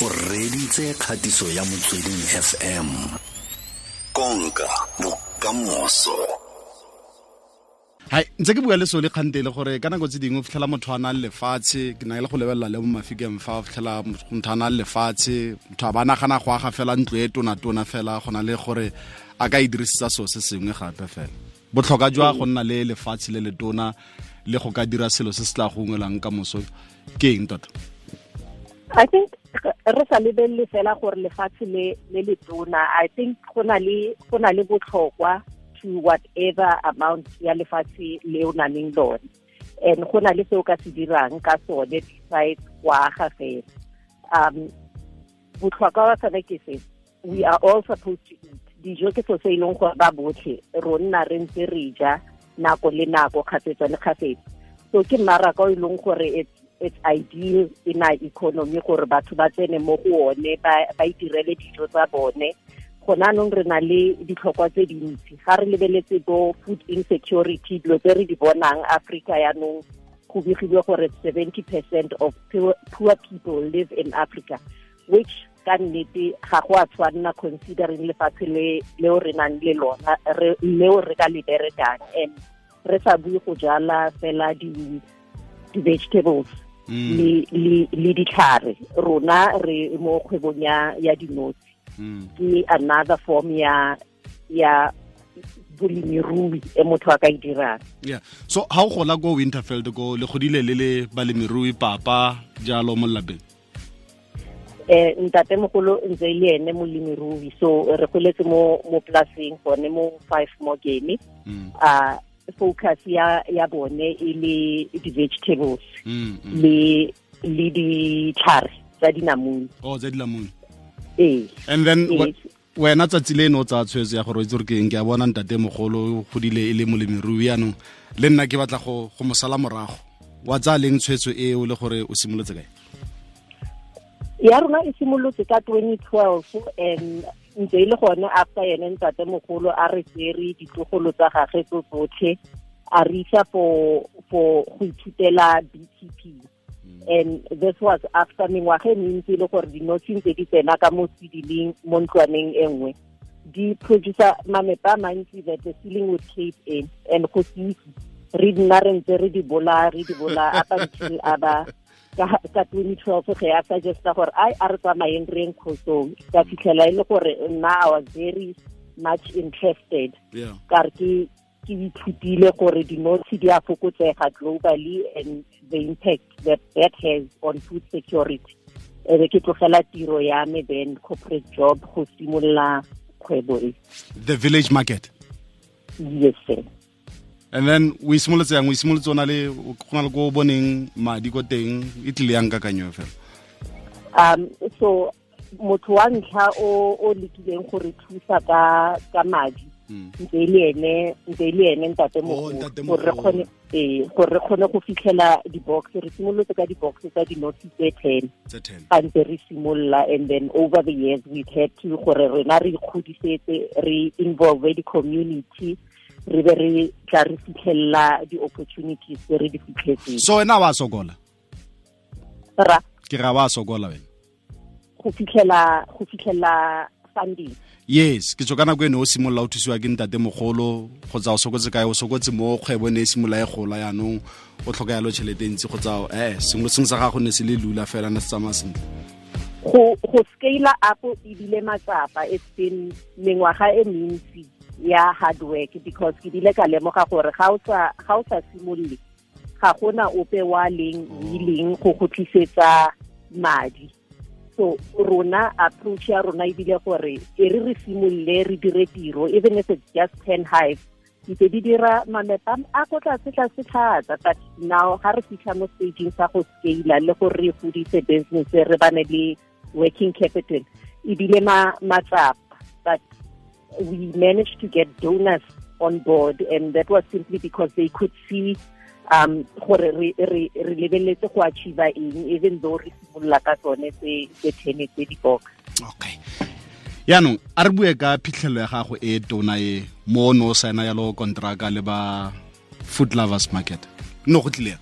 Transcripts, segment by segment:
o reditse kgatiso ya motsweding fm konka bokamoso. Hai ntse ke bua le so le kgante le gore ka nako tse dingwe o fitlhela motho a na le lefatshe ke na le go lebelela le mo mafikeng fa o fitlhela motho a na le lefatshe motho a ba nagana go aga fela ntlo e tona-tona fela go na le gore a ka e dirisetsa seo se sengwe gape fela. Botlhokwa jwa go nna le lefatshe le le tona le go ka dira selo se se tla go ungwelang ka moso ke eng tota? I think re sa lebelele fela gore lefatshe le le le tona. I think go le go le botlhokwa to whatever amount ya lefatshe le o naneng lone. And go na le se o ka se dirang ka sone besides go aga fela. Um botlhokwa wa sone ke se we are all supposed to eat. Dijo ke so se e leng gore ba botlhe ro nna re ntse re ja nako le nako kgafetsa le kgafetsa. So ke mmaraka o e leng gore it's it's ideal in our economy gore batho ba tsene mo go one ba itirele dijo tsa bone. Gona anong re na le ditlhokwa tse dintsi. Ga re lebeletse bo food insecurity dilo tse re di bonang africa yaanong go begilwe gore seventy percent of poor people live in africa which ka nnete ga go a tshwanna considering lefatshe leo re nang le lona leo re ka le and re sa bue go jala fela di-vegetables. Le ditlhare rona re mo kgwebong ya dinotsi ke another form ya ya bolemirui e motho a ka e dirang. Yeah. So ha o gola ko winterfield ko le godile le le balemirui papa jalo mo lapeng eh ntate mogolo ntse e le ene molemirui. So re goletse mo mo polaseng gone mo five more game mm. a focus ya ya bone e le di-vegetables mm, le le ditlhare tsa dinamune. Oh tsa dinamune. Ee. And then wena tsatsi le no tsa tshwetso ya gore itse gore ke eng? Ke a bona ntate mogolo godile e le molemirui yaanong le nna ke batla go go mosala morago. Wa tsa leng tshwetso eo le gore o simolotse kae? Ya rona e simolotse ka 2012 and ntse le gone after ntate mogolo a re tsere ditlogolo tsa gage tso tsotlhe a re isa for go ithutela btp mm. and this was after mengwaga e mentsi le gore dinotshi ntse di tsena ka mo sedileng mo ntlwaneng e nngwe. Di producer mamepa a mantsi that the ceiling with cape in and go se itse re nna re ntse re di bola re di bola up until a ba ka 2012 ge a suggesta gore ai a re tsamayeng re eng khosong ka fitlhela e le gore nna i was very much interested. Ka re ke ke ithutile gore dinotshi di a fokotsega globally and the impact that that has on food security. E be ke tlogela tiro ya me then corporate job go simolola kgwebo e. The village market? Yes sir and then o simolotse yang o simolotse ona le go na le ko boneng madi ko teng e tlile yang kakanyo fela. Um so motho wa ntlha o o lekileng gore thusa ka ka madi. Ntse le ene ntse le ene ntate mogolo gore re kgone ee gore re kgone go fitlhela di-box re simolotse ka di-box tsa di notes tse ten. Ga ntse re simolola and then over the years we've had to gore rena re ikgodisetse re involve di-community re be re tla re fitlhelela di-opportunities tse re di fitlhetseng. So wena wa sokola? Ra. Ke ga wa sokola wena? Go fitlhela go fitlhela funding. Yes ke tso ka nako ene o simolola o thusiwa ke ntate mogolo kgotsa o sokotse kae? O sokotse mo kgwebo ne e simolola e gola yaanong o tlhoka yalo tšhelete ntsi kgotsa eh sengwe sengwe sa gago ne se le lula fela ne se tsamaya sentle. Go go scale up e bile matsapa it's been mengwaga e mentsi ya hard work because ke dile ka lemoga gore ga o sa ga o sa simolole ga gona ope wa leng oh. willing go go tlisetsa madi. So rona approach ya rona e bile gore e re re simolole re dire tiro even if it's just ten hive ntse di dira mamepa a ko tlase tlase thata but now ga re fitlha mo staging sa go scala le gore re godise business re bane le working capital e bile matsapa we managed to get donors on board and that was simply because they could see um gore re lebeletse go achieve eng even though re simolola ka tsone tse tse ten tse di box. Okay. Yaanong a re bue ka phitlhelo ya gago e tona e mo no saena yalo kontraka le ba food lovers market. No go tlile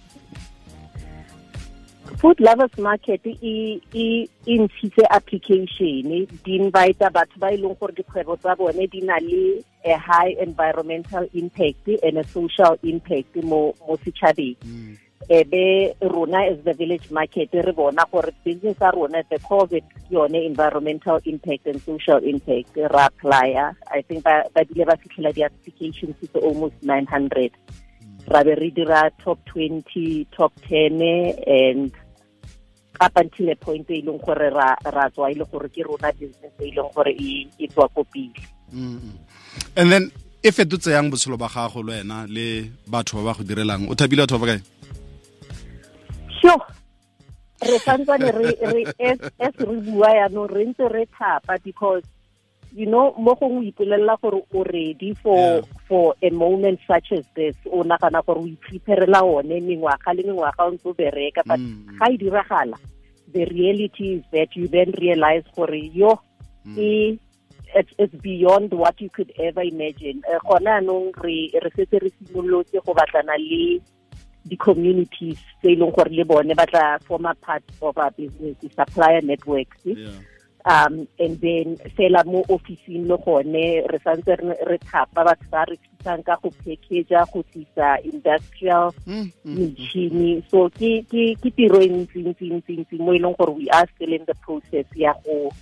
food lovers market e e ntshitse application. Di invite batho ba e leng gore dikgwebo tsa bone di na le a high environmental impact and a social impact mo mo setšhabeng. Mm. Eh, Ebe rona as the village market re bona gore business a rona the covid yone environmental impact and social impact. Ra applya. I think ba dile ba fitlhela di-applications to almost 900 mm. ra be re dira top 20 top 10 and up until a point e leng gore ra ra tswa ile gore ke rona business e leng gore e e tswa ko pele. And then e fetotse yang botshelo ba gago le wena le batho ba ba go direlang? O thabile batho ba ba kae? Sure re santsane re re as re bua yaanong re ntse re thapa because you know mo gongwe o ipolelela gore o ready for. For a moment such as this o nagana gore o ipreparela one mengwaga le mengwaga o ntse o bereka but Mm. ga e diragala the reality is that you then realize gore yo e it's, it's beyond what you could ever imagine Eh, gona anong re re setse re simolotse go batlana le di-communities tse e leng gore le bone ba tla former part of our business the supplier networks yeah. Um and then fela mo officing le gone re santse re thapa batho ba re thusang ka go packagea go tlisa industrial Mm, mm. metšhini so ke ke tiro e ntsi ntsi ntsi ntsi mo e leng gore we are still in the process ya go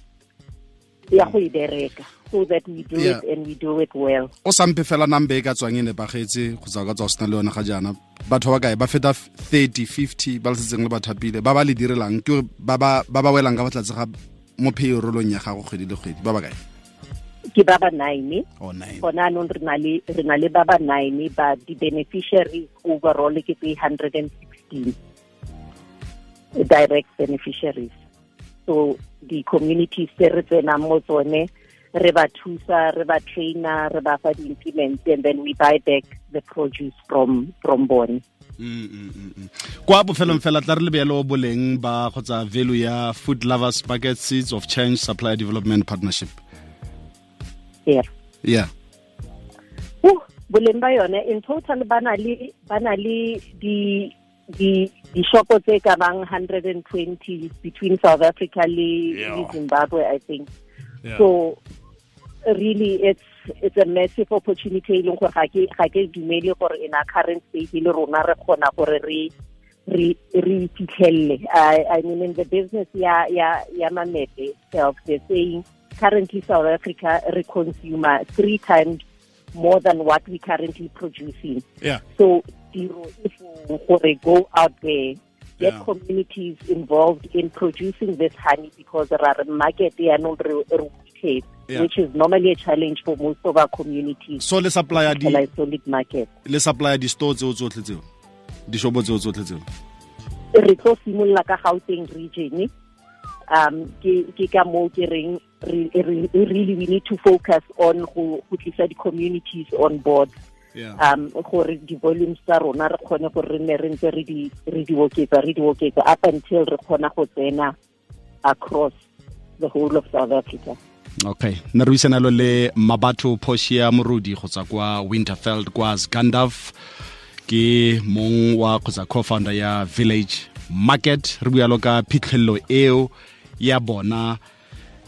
ya go e bereka so that we do Yeah. it and we do it well o sampe fela nambe e ka tswang e nepagetse go tsa ka tswa go sena le yone ga jaana batho ba kae ba feta 30 50 ba le setseng le bathapile ba ba le direlang ke ba ba welang ka batlatse ga mo payrollong ya gago kgwedi le kgwedi. Ba ba kae? Ke ba ba nine. Gone gona anong re na le re na le ba ba nine ba di-beneficiaries overall ke tse hundred and sixteen. Direct beneficiaries. So di-communities tse re tsenang mo tsone re ba thusa re ba trainer re ba fa di-implements and then we buy back the produce from from bone. Mm, mm, mm, kwa bofelong fela tla re lebelo boleng ba kgotsa value ya food lovers bucket seeds of change supply development partnership. Here yeah. Uh, boleng ba yone in total ba na le ba na le di di di-shopo tse ka bang 120 between south africa le, Yeah. zimbabwe i think. Yeah. so really it's it's a massive opportunity e leng gore ga ke ga ke dumele gore in our current state le rona re kgona gore re re re fitlhelele. I, I mean in the business ya ya ya mamete itself they're saying currently South Africa re consumer three times more than what we currently producing. Yeah. So tiro if gore go out there get Yeah. communities involved in producing this honey because there are market yaanong re re Yeah. which is normally a challenge for most of our communities. So le supplya di solid market. le supplya di store tseo? Tsotlhe tseo dishopo tseo tsotlhe tseo? Re tlo simolola ka Gauteng region. Um ke ke ka moo ke reng re- re- really we need to focus on go go tlisa di-communities on board. Yeah. Um gore di-volumes tsa rona re kgone gore re nne re ntse re di re di oketsa re di oketsa up until re kgona go tsena across the whole of south africa okay. Nna re buisanalo le mabatho posia morudi go tswa kwa winterfeld kwa scandaf ke mong wa kgotsa co-founder ya village market. Re bualo ka phitlhelelo eo ya bona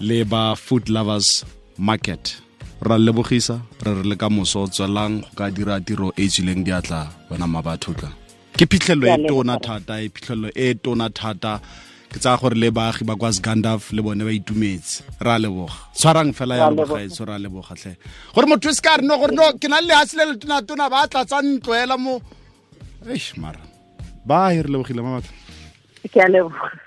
le ba food lovers market. Ra lebogisa re re le ka moso tswelang go ka dira tiro e e tswileng diatla wena mabatho tla. Ke phitlhelelo e tona thata e phitlhelelo e tona thata ke tsaya gore le baagi ba kwa sgandaf le bone ba itumetse. Re a leboga. Tshwarang fela ya bogaetso re a leboga tlhe. Gore motho se ka re no gore no ke na le lehatshe le le tona-tona ba tlatsa ntloela mo. Eish mara. Ba e re lebogile mabatho ke a leboga